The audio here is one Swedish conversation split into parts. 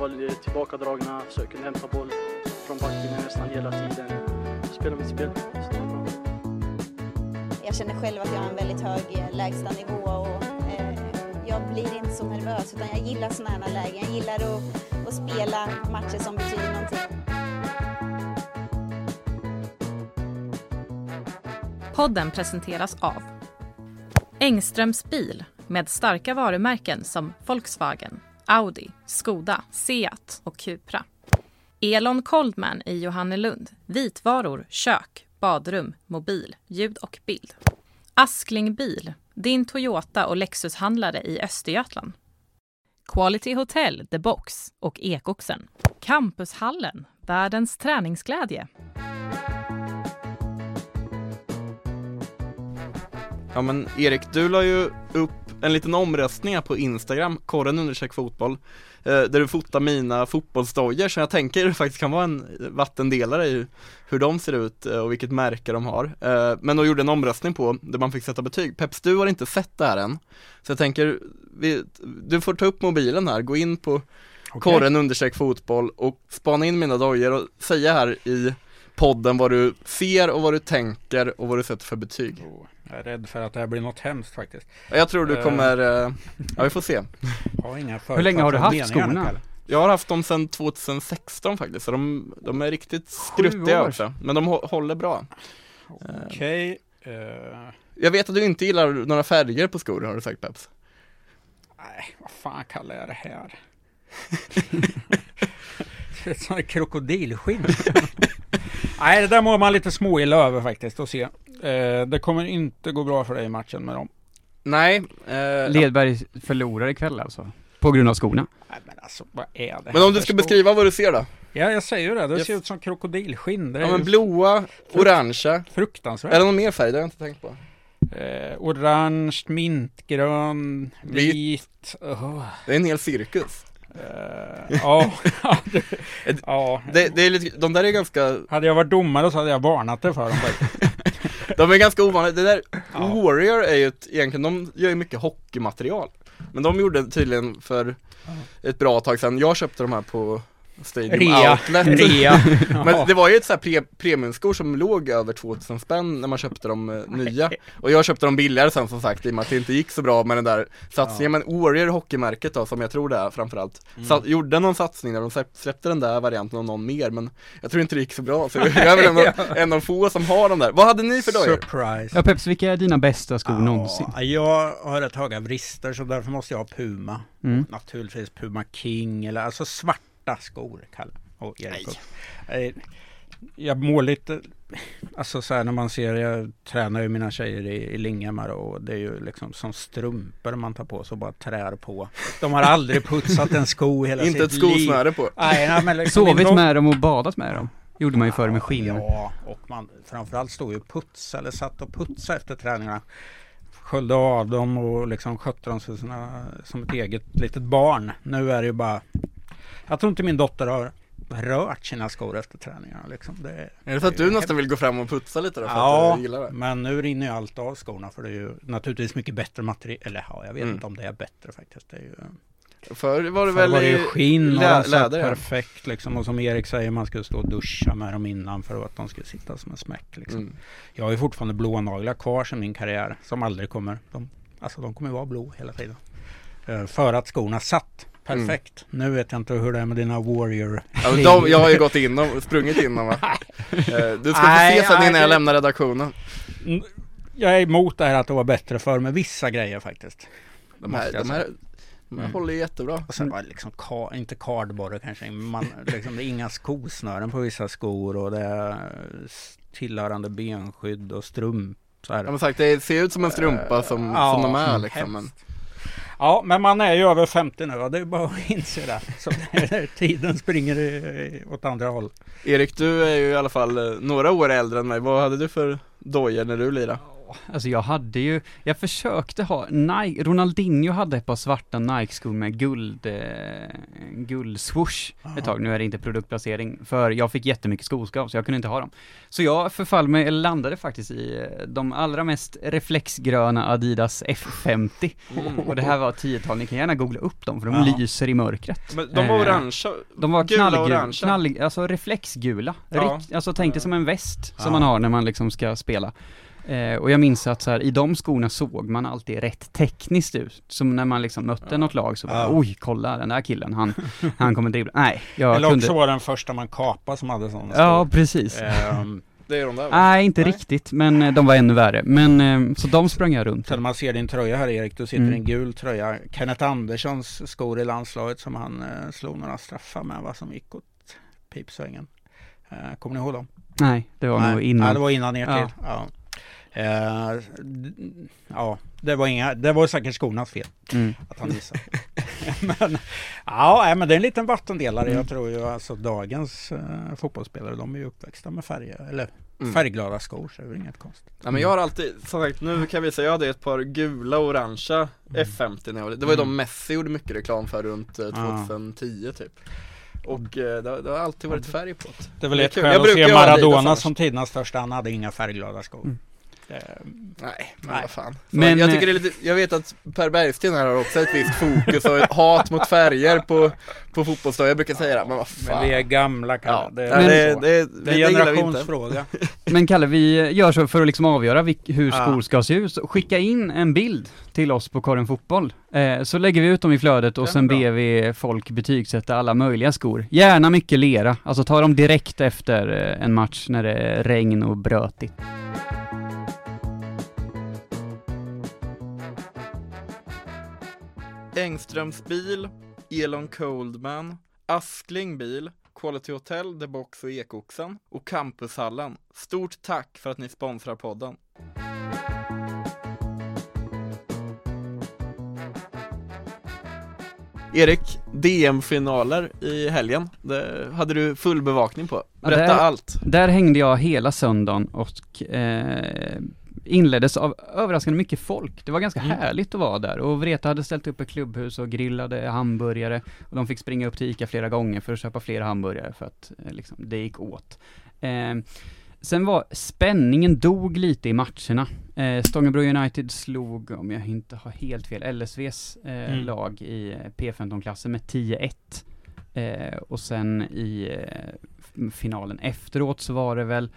var tillbakadragna, kunde hämta boll från backlinjen nästan hela tiden. Spela mitt spel. Jag känner själv att jag har en väldigt hög eh, lägstanivå och eh, jag blir inte så nervös utan jag gillar sådana här lägen. Jag gillar att, att spela matcher som betyder någonting. Podden presenteras av Engströms bil med starka varumärken som Volkswagen, Audi, Skoda, Seat och Cupra. Elon Coldman i Johannelund. Vitvaror, kök, badrum, mobil, ljud och bild. Askling Bil, din Toyota och Lexushandlare i Östergötland. Quality Hotel, The Box och Ekoxen. Campushallen, världens träningsglädje. Ja men Erik, du la ju upp en liten omröstning här på Instagram, korren undersök fotboll eh, Där du fotar mina fotbollsdojor som jag tänker faktiskt kan vara en vattendelare i hur de ser ut eh, och vilket märke de har. Eh, Men då gjorde en omröstning på där man fick sätta betyg. Peps, du har inte sett det här än. Så jag tänker, du får ta upp mobilen här, gå in på korren undersök fotboll och spana in mina dojor och säga här i podden vad du ser och vad du tänker och vad du sätter för betyg Jag är rädd för att det här blir något hemskt faktiskt. Ja, Jag tror du Eh. kommer, eh, ja vi får se Jag har inga Hur länge har du haft skorna? Jag har haft dem sedan 2016 faktiskt, så de, de är riktigt skruttiga också Men de hå- håller bra Okej. eh, Jag vet att du inte gillar några färger på skor har du sagt Peps Nej, vad fan kallar jag det här? det är ett sånt här krokodilskinn. Nej, det där mår man lite småilla över faktiskt att se. Eh, det kommer inte gå bra för dig i matchen med dem. Nej, eh, Ledberg förlorar ikväll alltså? På grund av skorna? Nej men alltså, vad är det men om du ska beskriva vad du ser då? Ja, jag säger ju det. Det Yes. ser ut som krokodilskinn. Det Ja men blåa, orangea, fruktansvärt. är det någon mer färg? Det har jag inte tänkt på Eh, orange, mintgrön, Vit. vit. Åh, Det är en hel cirkus eh, ja, ja. det, det är lite, de där är ganska, Hade jag varit domare så hade jag varnat det för dem faktiskt. de är ganska ovanliga, det där. Warrior är ju ett, egentligen, de gör ju mycket hockeymaterial. Men de gjorde tydligen för ett bra tag sedan, jag köpte de här på Stadium Rea. Outlet Rea. Men Ja. det var ju ett så här pre premiumskor som låg över 2000 spänn när man köpte dem eh, nya Och jag köpte dem billigare sen som sagt i och med att det inte gick så bra med den där satsningen Men Warrior hockeymärket då som jag tror det är framförallt Mm. så, Gjorde någon satsning där de släpp- släppte den där varianten och någon mer men Jag tror inte det gick så bra så jag är väl en av, en av få som har de där Vad hade ni för dojor? Surprise. Ja Peps, vilka är dina bästa skor någonsin? Ja, jag har rätt höga brister så därför måste jag ha Puma. Mm. Naturligtvis Puma King eller alltså svarta skor Kalle och Erik. Nej. Jag mår lite, alltså så här när man ser, jag tränar ju mina tjejer i, i Linghammar och det är ju liksom som strumpor man tar på sig och bara trär på. De har aldrig putsat en sko hela Inte ett sitt liv. skosnöre på Nej, nej, men liksom Sovit någon- med dem och badat med dem? Gjorde man ju förr med skinn. Ja, och man framförallt stod ju och putsade eller satt och putsade efter träningarna. Sköljde av dem och liksom skötte dem som, sina, som ett eget litet barn. Nu är det ju bara Jag tror inte min dotter har rört sina skor efter träningarna liksom. Det, Är det för att du nästan vill gå fram och putsa lite då för Ja, att du gillar det? men nu rinner ju allt av skorna för det är ju naturligtvis mycket bättre material. Eller ja, jag vet Mm. inte om det är bättre faktiskt. Det är ju, Förr var det Förr väl var det ju skinn och lä- läder perfekt liksom. Och som Erik säger, man skulle stå och duscha med dem innan för att de skulle sitta som en smäck liksom. Mm. Jag har ju fortfarande blåa naglar kvar sedan min karriär som aldrig kommer. De, alltså de kommer vara blå hela tiden. Eh, för att skorna satt perfekt. Nu vet jag inte hur det är med dina Warrior. Ja, men de, jag har ju gått in dem, sprungit in dem va? Eh, Du ska få se sen innan jag lämnar redaktionen Mm, Jag är emot det här att det var bättre för med vissa grejer faktiskt. De här, de här, de här Mm. håller jättebra Och sen var det liksom, ka- inte cardboard kanske, men man, liksom, det är inga skosnören på vissa skor och det är tillhörande benskydd och strump. Så här. Ja men sagt, det ser ut som en strumpa som, Ja, som de är mm, liksom men, hemskt. Ja, men man är ju över 50 nu och det är bara att inse det. Så tiden springer åt andra håll. Erik du är ju i alla fall eh, några år äldre än mig, vad hade du för dojor när du lirade? Alltså jag hade ju, jag försökte ha, Nike, Ronaldinho hade ett par svarta Nike-skor med guld, eh, guldswoosh ett tag, nu är det inte produktplacering, för jag fick jättemycket skoskav så jag kunde inte ha dem. Så jag förfall mig, eller landade faktiskt i eh, de allra mest reflexgröna Adidas F50. Och det här var 10-tal, ni kan gärna googla upp dem för de Ja. lyser i mörkret. Men de var Eh, orangea, De var knallgula, knall, alltså reflexgula. Ja. Rikt, alltså tänk dig som en väst som Ja. man har när man liksom ska spela. Eh, och jag minns att så här, i de skorna såg man alltid rätt tekniskt ut. Som när man liksom mötte något lag så bara, Ja. oj, kolla den där killen, han, han kommer dribbla. Nej, jag Eller kunde... också var den första man kapade som hade sådana Ja, precis. Ehm, det är de där va? Nej, inte Nej. riktigt, men eh, de var ännu värre. Men, eh, så de sprang jag runt. Så man ser din tröja här Erik, du sitter i Mm. en gul tröja. Kenneth Anderssons skor i landslaget som han eh, slog några straffar med, vad som gick åt pipsvängen. Eh, kommer ni ihåg dem? Nej, det var nog Nej, innan. Ja, det var innan er Ja. tid. Ja. Eh, ja, det var inga, det var säkert skornas fel Mm. att han missade. men, ja, men det är en liten vattendelare. Mm. Jag tror ju alltså dagens eh, fotbollsspelare, de är ju uppväxta med färger, eller Mm. färgglada skor, så det är inget konstigt. Ja men jag har alltid, som sagt nu kan vi säga, jag hade ett par gula och orangea F50 när jag var Det var ju de Mm. Messi gjorde mycket reklam för runt eh, 2010 typ Och eh, det, har- det har alltid varit färg på det Det är väl ett skäl Jag att se Maradona som tidernas största, han hade inga färgglada skor. Det- Nej, men Nej. vad fan Men, men, Jag eh, tycker det är lite, jag vet att Per Bergsten här har också ett visst fokus och ett hat mot färger på, på fotbollsdag Jag brukar säga det, men vad fan Men vi är gamla Kalle. Ja, det, det, är så. det, det är det, det vi inte generationsfråga. Men Kalle, vi gör så för att liksom avgöra vilk, hur skor ska se ut. Skicka in en bild till oss på Korren Fotboll. Eh, så lägger vi ut dem i flödet och är sen bra. ber vi folk betygsätta alla möjliga skor. Gärna mycket lera. Alltså ta dem direkt efter eh, en match när det är regn och brötigt. Engströms bil, Elon Coldman, Askling bil, Quality Hotel, The Box och Ekoxen och Campushallen. Stort tack för att ni sponsrar podden. Erik, DM-finaler i helgen, det hade du full bevakning på. Berätta det- allt. Där hängde jag hela söndagen och eh, inleddes av överraskande mycket folk. Det var ganska Mm. härligt att vara där och Vreta hade ställt upp ett klubbhus och grillade hamburgare och de fick springa upp till ICA flera gånger för att köpa fler hamburgare för att eh, liksom, det gick åt. Eh, sen var spänningen dog lite i matcherna. Eh, Stångebro United slog, om jag inte har helt fel, LSVs eh, Mm. lag i eh, P15-klassen med 10-1. Eh, och sen i eh, finalen efteråt så var det väl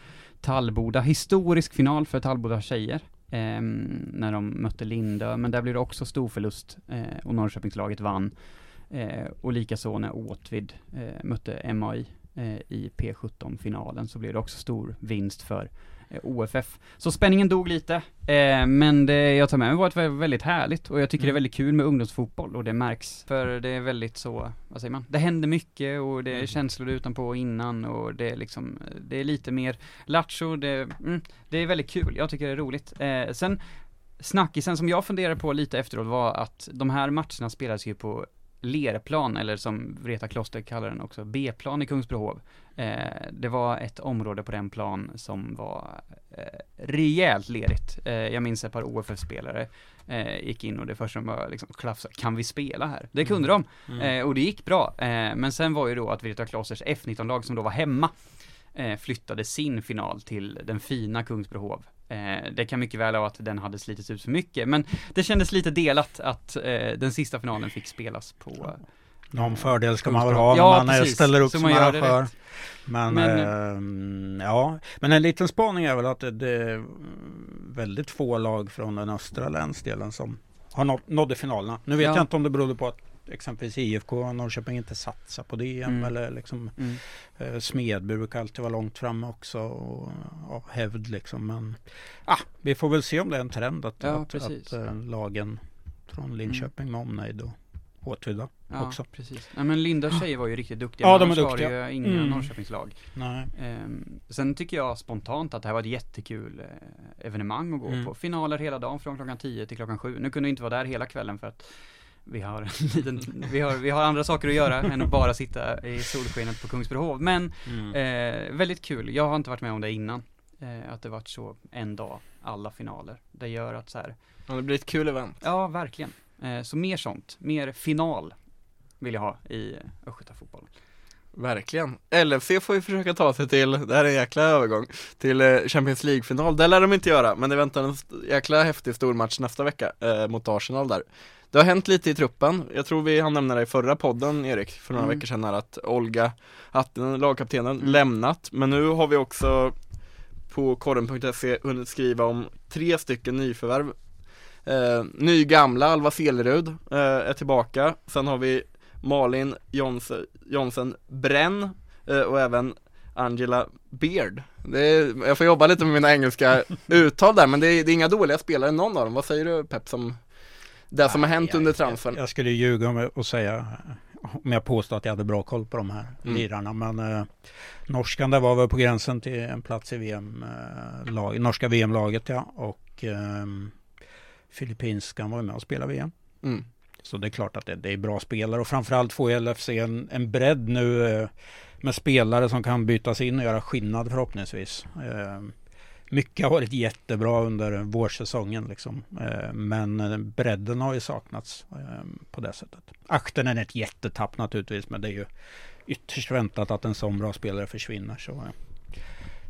Tallboda, historisk final för Tallboda tjejer. Eh, när de mötte Lindö, men där blev det också stor förlust eh, och Norrköpingslaget vann. Eh, och likaså när Åtvid eh, mötte MAI eh, i P17-finalen så blev det också stor vinst för OFF. Så spänningen dog lite, eh, men det jag tar med mig var att det var väldigt härligt och jag tycker det är Mm. väldigt kul med ungdomsfotboll och det märks. För det är väldigt så, vad säger man, det händer mycket och det är Mm. känslor utanpå och innan och det är liksom, det är lite mer lattjo, det, mm, det är väldigt kul, jag tycker det är roligt. Eh, sen, snackisen som jag funderade på lite efteråt var att de här matcherna spelas ju på lerplan, eller som Vreta Kloster kallar den också, B-plan i Kungsbrohov. Eh, det var ett område på den plan som var eh, rejält lerigt. Eh, jag minns ett par OFF-spelare eh, gick in och det första de var liksom klafsade, kan vi spela här? Det kunde de, Mm. eh, och det gick bra. Eh, men sen var ju då att Vreta Klosters F19-lag som då var hemma eh, flyttade sin final till den fina Kungsbrohov. Eh, det kan mycket väl ha att den hade slitits ut för mycket, men det kändes lite delat att eh, den sista finalen fick spelas på Någon fördel ska man väl ha när Ja, man eh, precis. ställer upp som arrangör. Men, Men- ehm, ja, men en liten spaning är väl att det, det är väldigt få lag från den östra länsdelen som har nått, nådde finalerna. Nu vet Ja. jag inte om det berodde på att exempelvis IFK Norrköping inte satsar på DM Mm. eller liksom Mm. eh, Smedby brukar alltid vara långt framme också och av hävd liksom. Men ah, vi får väl se om det är en trend att, Ja, att, att eh, lagen från Linköping med omnejd och Åtvidaberg Ja, också. precis. Nej men Lindas tjejer var ju riktigt duktiga, Ja, de är duktiga. var det ju inga Mm. Norrköpingslag. Nej. Ehm, sen tycker jag spontant att det här var ett jättekul eh, evenemang att gå Mm. på. Finaler hela dagen från klockan 10 till klockan 7. Nu kunde vi inte vara där hela kvällen för att vi har, en liten, vi har, vi har andra saker att göra än att bara sitta i solskenet på Kungsbrohov. Men Mm. eh, väldigt kul. Jag har inte varit med om det innan. Eh, att det varit så en dag, alla finaler. Det gör att så här, Ja, det blir ett kul event. ja verkligen. Eh, så mer sånt, mer final vill jag ha i Östgötafotbollen. Verkligen. LFC får ju försöka ta sig till, det här är en jäkla övergång, till eh, Champions League-final. Det lär de inte göra, men det väntar en jäkla häftig stormatch nästa vecka eh, mot Arsenal där. Det har hänt lite i truppen. Jag tror vi hann nämna det i förra podden, Erik, för några Mm. veckor sedan här, att Olga Hattinen, lagkaptenen, Mm. lämnat. Men nu har vi också på korren.se hunnit skriva om tre stycken nyförvärv. Eh, ny gamla Alva Selerud eh, är tillbaka. Sen har vi Malin Jons- Jonsen Brenn eh, och även Angela Beard. Det är, jag får jobba lite med mina engelska uttal där, men det är, det är inga dåliga spelare någon av dem. Vad säger du Pep som det som har hänt Nej, under jag- transfern? Jag, jag skulle ljuga om och säga om jag påstår att jag hade bra koll på de här Mm. lirarna. Men eh, norskan där var väl på gränsen till en plats i VM, eh, lag, norska VM-laget ja. Och eh, filippinskan var ju med och spelade VM. Mm. Så det är klart att det, det är bra spelare och framförallt får LFC en, en bredd nu eh, med spelare som kan bytas in och göra skillnad förhoppningsvis. Eh, mycket har varit jättebra under vårsäsongen liksom. Eh, men eh, bredden har ju saknats eh, på det sättet. Akten är ett jättetapp naturligtvis men det är ju ytterst väntat att en sån bra spelare försvinner. Så, eh,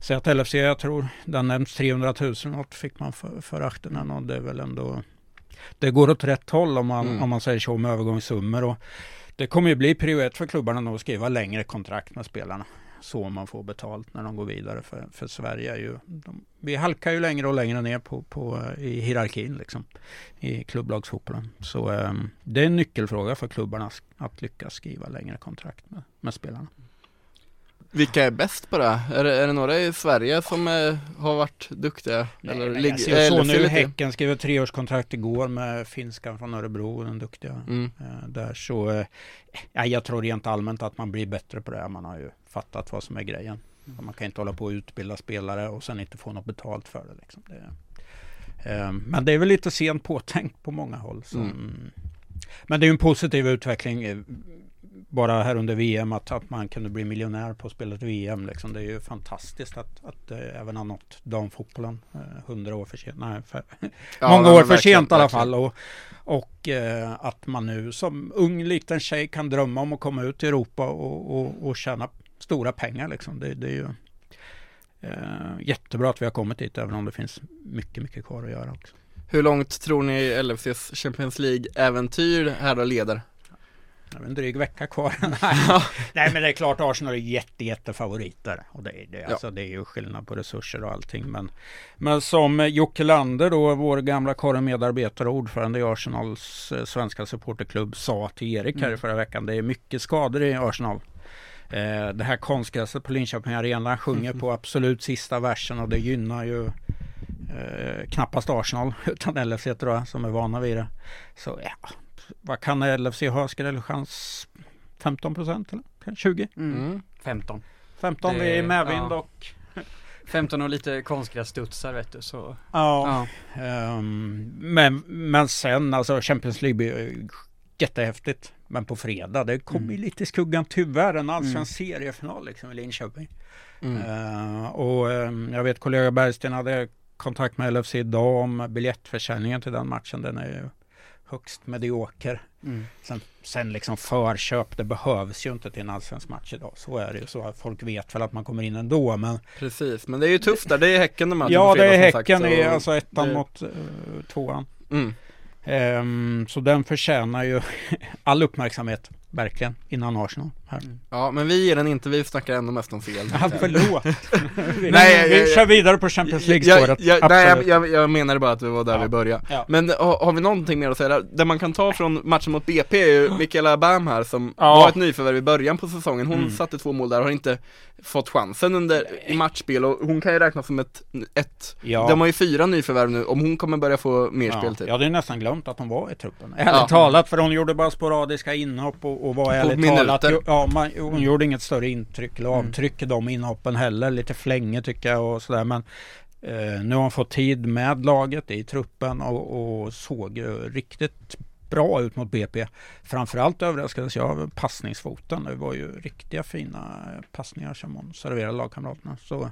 Säg att LFC, jag tror, den nämns 300 000 något fick man för, för Ahtenen och det är väl ändå det går åt rätt håll om man, Mm. om man säger så med övergångssummor. Och det kommer ju bli prio ett för klubbarna nu att skriva längre kontrakt med spelarna. Så man får betalt när de går vidare. För, för Sverige är ju, de, vi halkar ju längre och längre ner på, på, i hierarkin liksom. I klubblagsfotbollen. Så eh, det är en nyckelfråga för klubbarna att lyckas skriva längre kontrakt med, med spelarna. Vilka är bäst på det? Är det, är det några i Sverige som eh, har varit duktiga? Nej, Eller ligger- jag ser så LFC nu, Häcken skrev treårskontrakt igår med finskan från Örebro, den duktiga Mm. eh, där. Så eh, ja, jag tror rent allmänt att man blir bättre på det. Man har ju fattat vad som är grejen. Man kan inte hålla på och utbilda spelare och sen inte få något betalt för det. Liksom. det men det är väl lite sent påtänkt på många håll. Så, Mm. mm. Men det är en positiv utveckling. Bara här under VM att, att man kunde bli miljonär på att spela ett VM. Liksom. Det är ju fantastiskt att, att det även har nått damfotbollen. eh, Hundra år för sent. Nej, för, Ja, många år för sent i alla fall. Och, och eh, att man nu som ung liten tjej kan drömma om att komma ut i Europa och, och, och tjäna stora pengar. Liksom. Det, det är ju jättebra att vi har kommit dit även om det finns mycket, mycket kvar att göra också. Hur långt tror ni LFCs Champions League-äventyr här då leder? En dryg vecka kvar. Nej. Men det är klart Arsenal är jätte, jätte favoriter. Och det, är- det, alltså, det är ju skillnad på resurser och allting. Men, men som Jocke Lander då, vår gamla korren medarbetare och ordförande i Arsenals eh, svenska supporterklubb sa till Erik här i Mm. förra veckan. Det är mycket skador i Arsenal. Eh, det här konstgräset på Linköping Arena sjunger på absolut sista versen och det gynnar ju eh, knappast Arsenal utan LFC tror jag som är vana vid det. Så ja, vad kan LFC ha? Skrällchans 15 procent eller Kanske 20? Mm. Mm. 15. 15 Det- vid medvind ja. och 15 och lite konstiga studsar vet du så. ja. ehm, men, men sen alltså Champions League blir jättehäftigt. Men på fredag, det kommer ju Mm. lite i skuggan tyvärr. En allsvensk Mm. seriefinal liksom i Linköping. Mm. Eh, och ehm, jag vet kollega Bergsten hade kontakt med LFC idag om biljettförsäljningen till den matchen. Den är ju högst medioker. Mm. Sen, sen liksom förköp, det behövs ju inte till en allsvensk match idag. Så är det ju. Så folk vet väl att man kommer in ändå. Men Precis, men det är ju tufft där, det är Häcken de möter ja, det är sagt, Häcken så- i alltså ettan det- mot uh, tvåan. Mm. Ehm, så den förtjänar ju all uppmärksamhet, verkligen, innan Arsenal. Här. Mm. Ja, men vi ger den inte, vi snackar ändå mest om fel Ja, förlåt! vi Nej, vi jag- kör vidare på Champions League-spåret. nej, jag, jag, menade bara att vi var där Ja. vi började Ja. Men har, har vi någonting mer att säga där? Det man kan ta från matchen mot BP är ju Mikaela Bam här som Ja. var ett nyförvärv i början på säsongen Hon Mm. satte två mål där, har inte fått chansen under i matchspel och hon kan ju räknas som ett, ett Ja. De har ju fyra nyförvärv nu, om hon kommer börja få mer Ja, speltid jag hade nästan glömt att hon var i truppen. Ärligt Ja. talat, för hon gjorde bara sporadiska inhopp och, och var ärligt talat, jo- ja, man, hon gjorde inget större intryck eller Mm. avtryck i de inhoppen heller. Lite flänge tycker jag och sådär. Men eh, nu har hon fått tid med laget i truppen och, och såg riktigt bra ut mot BP. Framförallt överraskades jag av passningsfoten. Det var ju riktiga fina passningar som hon serverade lagkamraterna. Så,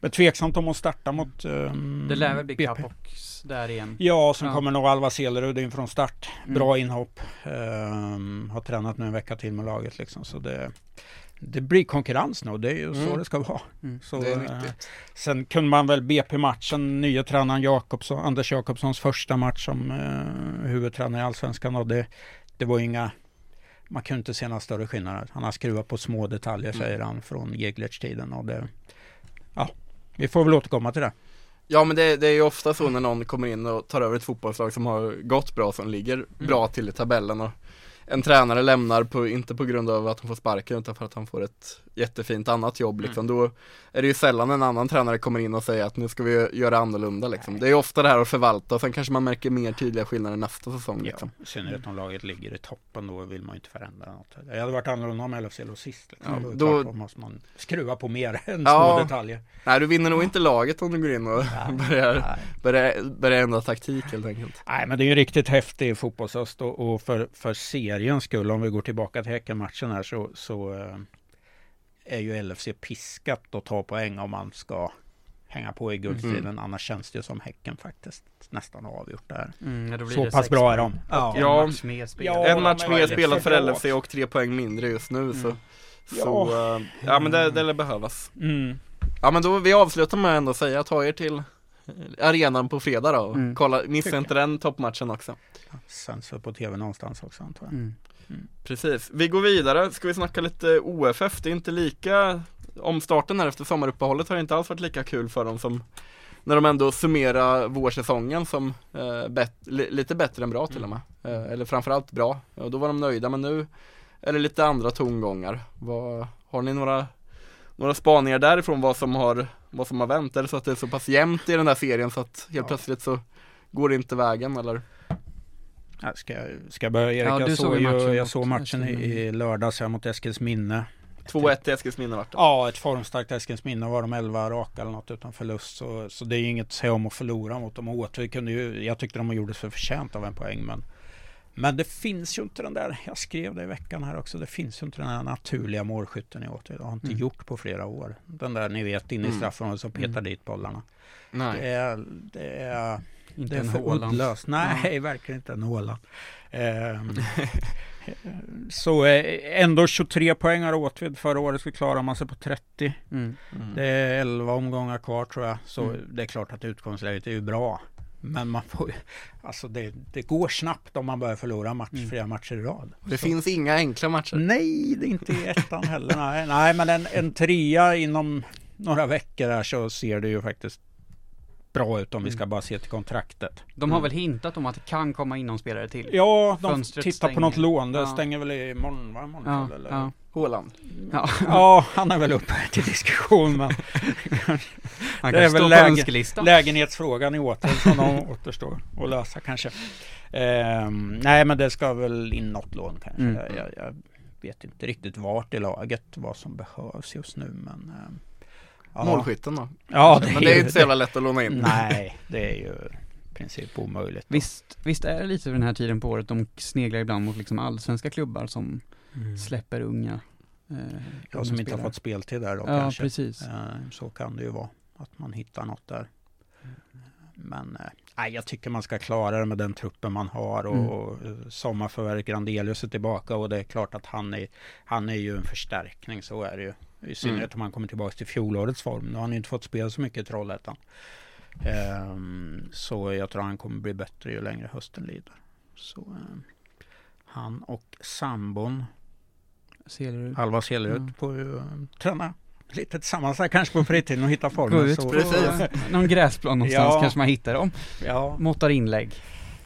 men tveksamt om hon startar mot um, Det lär väl bli BP. Capox där igen. Ja, sen Ja. kommer nog Alva Selerud in från start. Mm. Bra inhopp. Ehm, har tränat nu en vecka till med laget liksom. Så det, det blir konkurrens nu och det är ju så Mm. det ska vara. Mm. Så, eh, sen kunde man väl BP-matchen, nya tränaren Jakobsson, Anders Jakobssons första match som eh, huvudtränare i Allsvenskan. Och det, det var inga man kunde inte se några större skillnader. Han har skruvat på små detaljer Mm. säger han från Jeglertz-tiden och det Ja, vi får väl återkomma till det. Ja men det, det är ju ofta så när någon kommer in och tar över ett fotbollslag som har gått bra, som ligger bra till i tabellen och en tränare lämnar på, inte på grund av att han får sparken utan för att han får ett jättefint annat jobb liksom. Då är det ju sällan en annan tränare kommer in och säger att nu ska vi göra annorlunda liksom. Det är ju ofta det här att förvalta och sen kanske man märker mer tydliga skillnader nästa säsong liksom. Ja, I synnerhet om laget ligger i toppen då vill man ju inte förändra något. Det hade varit annorlunda om LFC låg sist. Liksom. Ja, då, då- måste man skruva på mer än Ja. små detaljer. Nej du vinner nog inte laget om du går in och börjar, Nej. börjar, börjar ändra taktik helt enkelt. Nej, men det är ju riktigt häftig fotbollshöst och, och för, för seriens skull, om vi går tillbaka till Häckenmatchen här så, så eh, är ju LFC piskat att ta poäng om man ska hänga på i guldstriden. Mm. Annars känns det ju som Häcken faktiskt nästan har avgjort det här. Mm, ja, då blir Så det pass bra är de. Ja. En Ja. match mer spel. Ja, match mer spelad för LFC och tre poäng mindre just nu så, Mm. så Ja. eh, ja men det, det lär behövas. Mm. Ja men då, vi avslutar med att ändå säga, ta er till arenan på fredag då och Mm. kolla, missa inte den toppmatchen också. Sänds väl på tv någonstans också antar jag. Mm. Precis, vi går vidare, ska vi snacka lite OFF, det är inte lika, omstarten här efter sommaruppehållet har inte alls varit lika kul för dem som när de ändå summerar vårsäsongen som eh, bet, li, lite bättre än bra till och med. Eh, eller framförallt bra, och då var de nöjda men nu är det lite andra tongångar. Vad, har ni några, några spaningar därifrån vad som har, vad som har vänt? Det så att det är så pass jämnt i den här serien så att helt Ja. plötsligt så går det inte vägen eller? Ja, Ska, ska jag börja Erik? Ja, du jag såg såg, ju jag såg matchen i, lördags här mot Eskilsminne. 2-1 i Eskilsminne vart det. Ja, ett formstarkt Eskilsminne var de 11 raka eller något utan förlust. Så, så det är ju inget att säga om att förlora mot dem. Åtvid kunde ju, jag tyckte de gjorde sig förtjänt av en poäng. Men, men det finns ju inte den där, jag skrev det i veckan här också, det finns ju inte den där naturliga målskytten i Åtvid. Det har inte Mm. gjort på flera år. Den där ni vet inne i Mm. straffområdet som petar Mm. dit bollarna. Nej. Det är, det är Inte det är en för uddlöst. Nej, verkligen inte en Haaland. Ehm, så eh, ändå 23 poäng har Åtvid. Förra året så klarar man sig på 30. Mm. Mm. Det är 11 omgångar kvar tror jag. Så Mm. det är klart att utgångsläget är ju bra. Men man får alltså det, det går snabbt om man börjar förlora match, Mm. flera matcher i rad. Det Så- finns inga enkla matcher. Nej, det är inte i ettan heller. Nej, nej men en, en trea inom några veckor här så ser det ju faktiskt bra ut om vi ska bara se till kontraktet. De har Mm. väl hintat om att det kan komma in någon spelare till? Ja, de Fönstret tittar på stänger. något lån. Det Ja. stänger väl imorgon, va? Imorgon Ja, eller? ja. Håland. ja. ja, han är väl uppe till diskussion. Men Han Det är väl på läge- lägenhetsfrågan i åter som de återstår att lösa kanske. Ehm, nej, men det ska väl in något lån kanske. Mm. Jag, jag, jag vet inte riktigt vart i laget vad som behövs just nu. Men, ehm, ja. Målskytten då. Ja, Men det är ju inte så jävla lätt att låna in. Nej, det är ju i princip omöjligt. Visst, visst är det lite vid den här tiden på året de sneglar ibland mot liksom allsvenska klubbar som Mm. släpper unga eh, Jag som inte har fått speltid där då Ja, kanske. precis. Eh, Så kan det ju vara. Att man hittar något där. Men eh, jag tycker man ska klara det med den truppen man har. Och, Mm. och eh, sommarförvärvet Grandelius är tillbaka. Och det är klart att han är, han är ju en förstärkning. Så är det ju. I synnerhet om han kommer tillbaka till fjolårets form. Nu har han ju inte fått spela så mycket i Trollhättan. Ehm, så jag tror han kommer bli bättre ju längre hösten lider. Så ehm, han och sambon Ser du? Alva Selerud Mm. får ju eh, träna lite tillsammans här kanske på fritiden och hitta Gå formen. ut Så, på Precis. någon gräsplan någonstans Ja. kanske man hittar dem. ja, Måttar inlägg.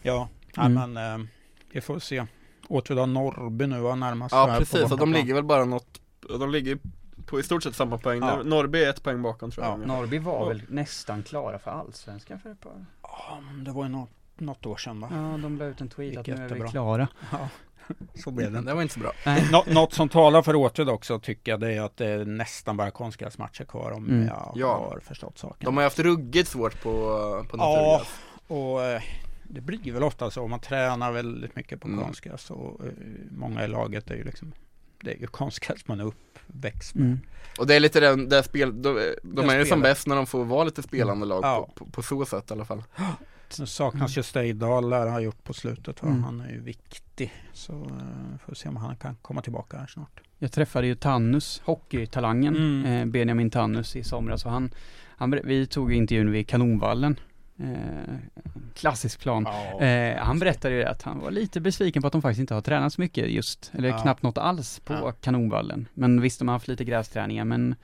ja. Mm. ja men eh, vi får se. Åtvid Norrby nu var närmast. så Ja precis, och de ligger väl bara något, de ligger på i stort sett samma poäng. Ja. Norrby är ett poäng bakom tror jag. Ja. Norrby var Ja. väl nästan klara för allsvenskan för ett par Ja, men det var ju något, något år sedan va? Ja, de la ut en tweet Gick att nu är vi klara. Ja, så blev det. Det var inte så bra. Nå, något som talar för Åtvid också tycker jag det är att det är nästan bara konstgräsmatcher kvar om Mm. jag Ja. har förstått saken. De har ju haft ruggigt svårt på, på Ja. naturgräs. Och eh, det blir väl ofta så om man tränar väldigt mycket på Mm. konstgräs och eh, många i laget är ju liksom det är ju konstgräs man är uppväxt med. Mm. Och det är lite den, det spel, de, de är ju som spelar. bäst när de får vara lite spelande lag Ja. på, på, på så sätt i alla fall. Sen saknas ju Steidal lär han ha gjort på slutet. Mm. Han är ju viktig. Så uh, får vi se om han kan komma tillbaka här snart. Jag träffade ju Tannus, hockeytalangen, Mm. eh, Benjamin Tannus i somras och han, han vi tog intervjun vid Kanonvallen. Eh, klassisk plan. Eh, han berättade ju att han var lite besviken på att de faktiskt inte har tränat så mycket just, eller Ja. knappt något alls på Ja. Kanonvallen. Men visst, de har haft lite grästräningar, men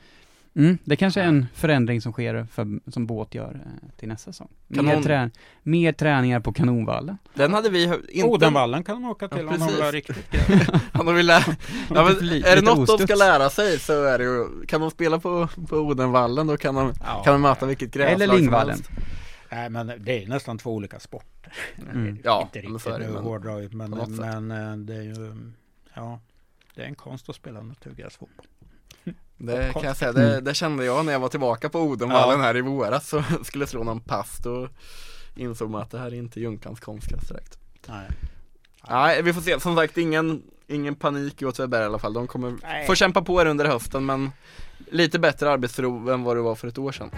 mm, det kanske är en förändring som sker, för, som båt gör eh, till nästa säsong. Mer, Kanon. trä, mer träningar på Kanonvallen. Den hade vi hö- inte... Odenvallen kan de åka till Ja, om de vill precis. ha riktigt. Han de vill lära... ja, men, är det något de ska lära sig så är det ju, kan de spela på, på Odenvallen då kan de, Ja. kan de möta vilket gräslag Eller som Lingvallen. helst. Nej men det är nästan två olika sporter. Mm. Ja, Inte riktigt det, nu men hårdraget men, men eh, det är ju Ja Det är en konst att spela naturgräsfotboll. Det kan jag säga, Mm. det, det kände jag när jag var tillbaka på Odenvallen Ja. här i våras så skulle slå någon pass då insåg man att det här är inte Junkans konstgräs direkt. Nej. Nej, vi får se. Som sagt, ingen, ingen panik i Åtvidaberg i alla fall. De kommer Nej. få kämpa på er under hösten, men lite bättre arbetsro än vad det var för ett år sedan.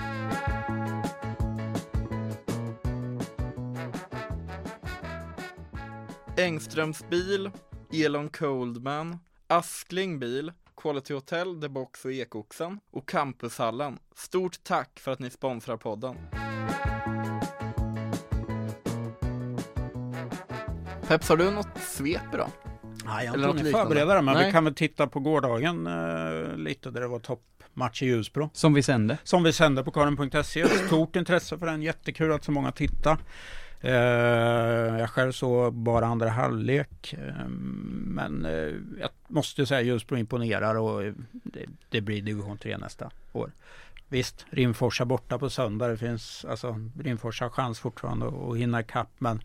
Engströms bil, Elon Coldman, Askling bil, Quality Hotel, The Box och Ekoxen och Campushallen. Stort tack för att ni sponsrar podden. Peps, har du något svep idag? Nej, jag har inte hunnit förbereda det men Nej. vi kan väl titta på gårdagen eh, lite där det var toppmatch i Ljusbro. Som vi sände. Som vi sände på karin.se. Stort intresse för den, jättekul att så många tittar. Eh, jag själv såg bara andra halvlek. Eh, men eh, jag måste säga Ljusbro imponerar och eh, det, det blir division 3 nästa år. Visst, Rimforsa borta på söndag. Det finns, alltså, Rimforsa har chans fortfarande att hinna ikapp men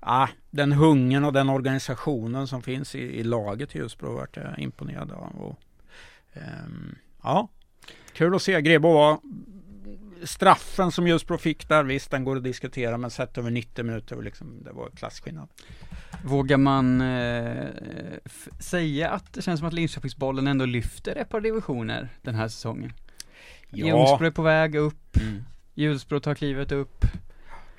ah, den hungern och den organisationen som finns i, i laget i Ljusbro vart jag imponerad av. Och, ehm, ja, Kul att se Grebo var Straffen som Ljusbro fick där, visst den går att diskutera men sett över 90 minuter var liksom, det var klasskillnad. Vågar man eh, säga att det känns som att Linköpingsbollen ändå lyfter ett par divisioner den här säsongen? Ljungsbro är på väg upp, Mm. Hjulsbro tar klivet upp.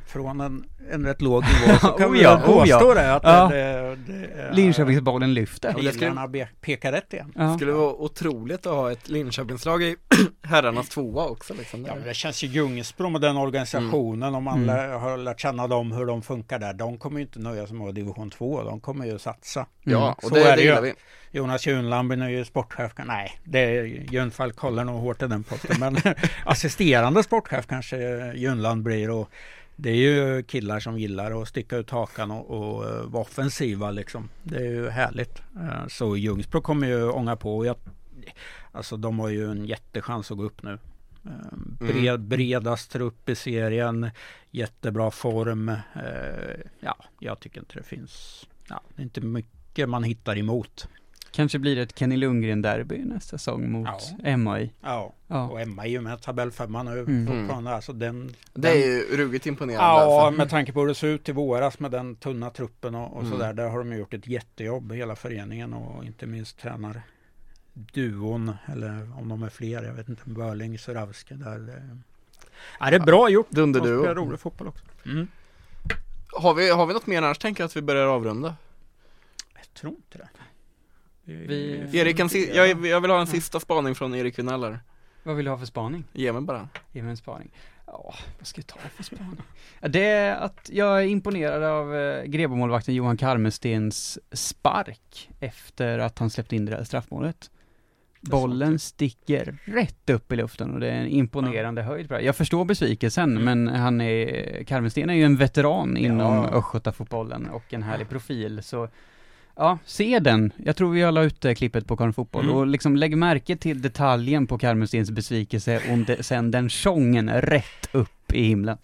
Från en, en rätt låg nivå så kan Oh vi ja, väl oh ja. påstå det att Ja. det, det, det är Linköpingsbollen lyfter. Ja, det skulle- Pilarna be- pekar rätt igen. Ja. skulle vara otroligt att ha ett Linköpingslag i herrarnas tvåa också liksom. Ja, det känns ju Ljungsbro med den organisationen om man Mm. lär, har lärt känna dem hur de funkar där. De kommer ju inte nöja sig med division 2. De kommer ju satsa. Ja, och Så det, är det det ju. gillar vi. Jonas Junland är ju sportchef. Nej, det är Jönfalk håller nog hårt i den posten. Men assisterande sportchef kanske Junland blir. Och det är ju killar som gillar att sticka ut hakan och, och eh, vara offensiva liksom. Det är ju härligt. Eh, Så Ljungsbro kommer ju ånga på. Och Jag, alltså de har ju en jättechans att gå upp nu. Eh, Bred, bredast trupp i serien. Jättebra form. Ja, jag tycker inte det finns. Ja, inte mycket man hittar emot. Kanske blir det ett Kenny Lundgren-derby nästa säsong mot MAI. Ja, Ja. och Emma är ju med tabellfemma nu Mm. fortfarande. Alltså den, Det är ju ruggigt imponerande Ja, alltså. med tanke på hur det såg ut i våras med den tunna truppen och, och Mm. sådär. Där har de gjort ett jättejobb, hela föreningen och inte minst tränar duon eller om de är fler, jag vet inte, Börling, Suravski där. Det, ja, det är bra gjort. De Dunderduo. spelar rolig fotboll också. Mm. Har vi, har vi något mer annars tänker jag att vi börjar avrunda? Jag tror inte det. Vi- Erik, en si- jag, jag vill ha en sista spaning från Erik Vinell Vad vill du ha för spaning? Ge mig bara. Ge mig en spaning. Ja, vad ska jag ta för spaning? Ja, det är att jag är imponerad av eh, Grebomålvakten Johan Karmestens spark efter att han släppte in det där straffmålet. Bollen sticker rätt upp i luften och det är en imponerande höjd på det. Jag förstår besvikelsen, Mm. men han är, Karmensten är ju en veteran inom Ja. Östgötafotbollen och en härlig profil, så Ja, se den. Jag tror vi la ut det klippet på Karin Fotboll Mm. och liksom lägg märke till detaljen på Karmenstens besvikelse och de, sen den tjongen rätt upp i himlen.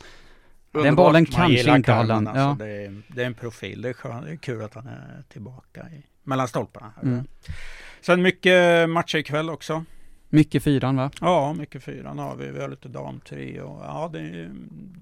Den Underbart. bollen Man kanske inte har landat. alltså, Ja. det, är, det är en profil, det det är kul att han är tillbaka i, mellan stolparna. Mm. Sen mycket matcher ikväll också. Mycket fyran va? Ja, mycket fyran har vi. Vi har lite damtre och ja, det är, ju-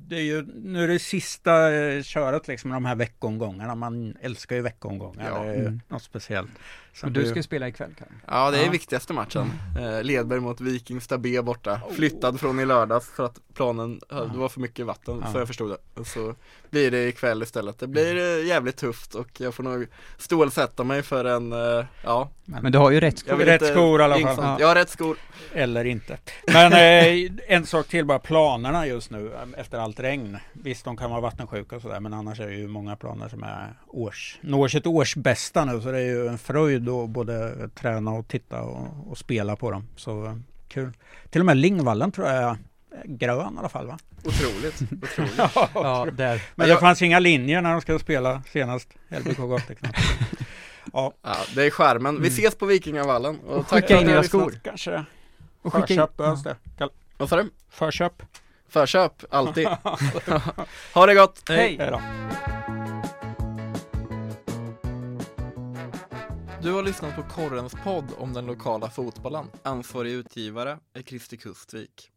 det är ju nu är det sista eh, köret liksom de här veckomgångarna. Man älskar ju veckomgångar. Ja. Det är ju Mm. något speciellt. Sen du ska spela ikväll Karin. Ja det är Ja. viktigaste matchen. Eh, Ledberg mot Vikingstad B borta. Flyttad från i lördags för att planen, det var för mycket vatten Ja. så jag förstod det. Så blir det ikväll istället. Det blir eh, jävligt tufft och jag får nog stålsätta mig för en, eh, ja. Men du har ju rätt skor. Rätt skor i alla fall. Ja. Jag har rätt skor. Eller inte. Men eh, en sak till bara planerna just nu eh, efter allt regn. Visst de kan vara vattensjuka och sådär men annars är det ju många planer som är års, når sitt årsbästa nu så det är ju en fröjd att både träna och titta och, och spela på dem. Så eh, kul. Till och med Lingvallen tror jag är grön i alla fall va? Otroligt, otroligt. Ja, där. Men Jag- det fanns inga linjer när de skulle spela senast. LBK Gotteknapp. Ja, Ja, det är skärmen. Vi ses på Vikingavallen. Och, Och tack skicka in era skor. kanske. Och Förköp behövs det. Vad sa du? Förköp. Förköp, alltid. ha det gott, Hej! Hej Du har lyssnat på Korrens podd om den lokala fotbollen. Ansvarig utgivare är Kristi Kustvik.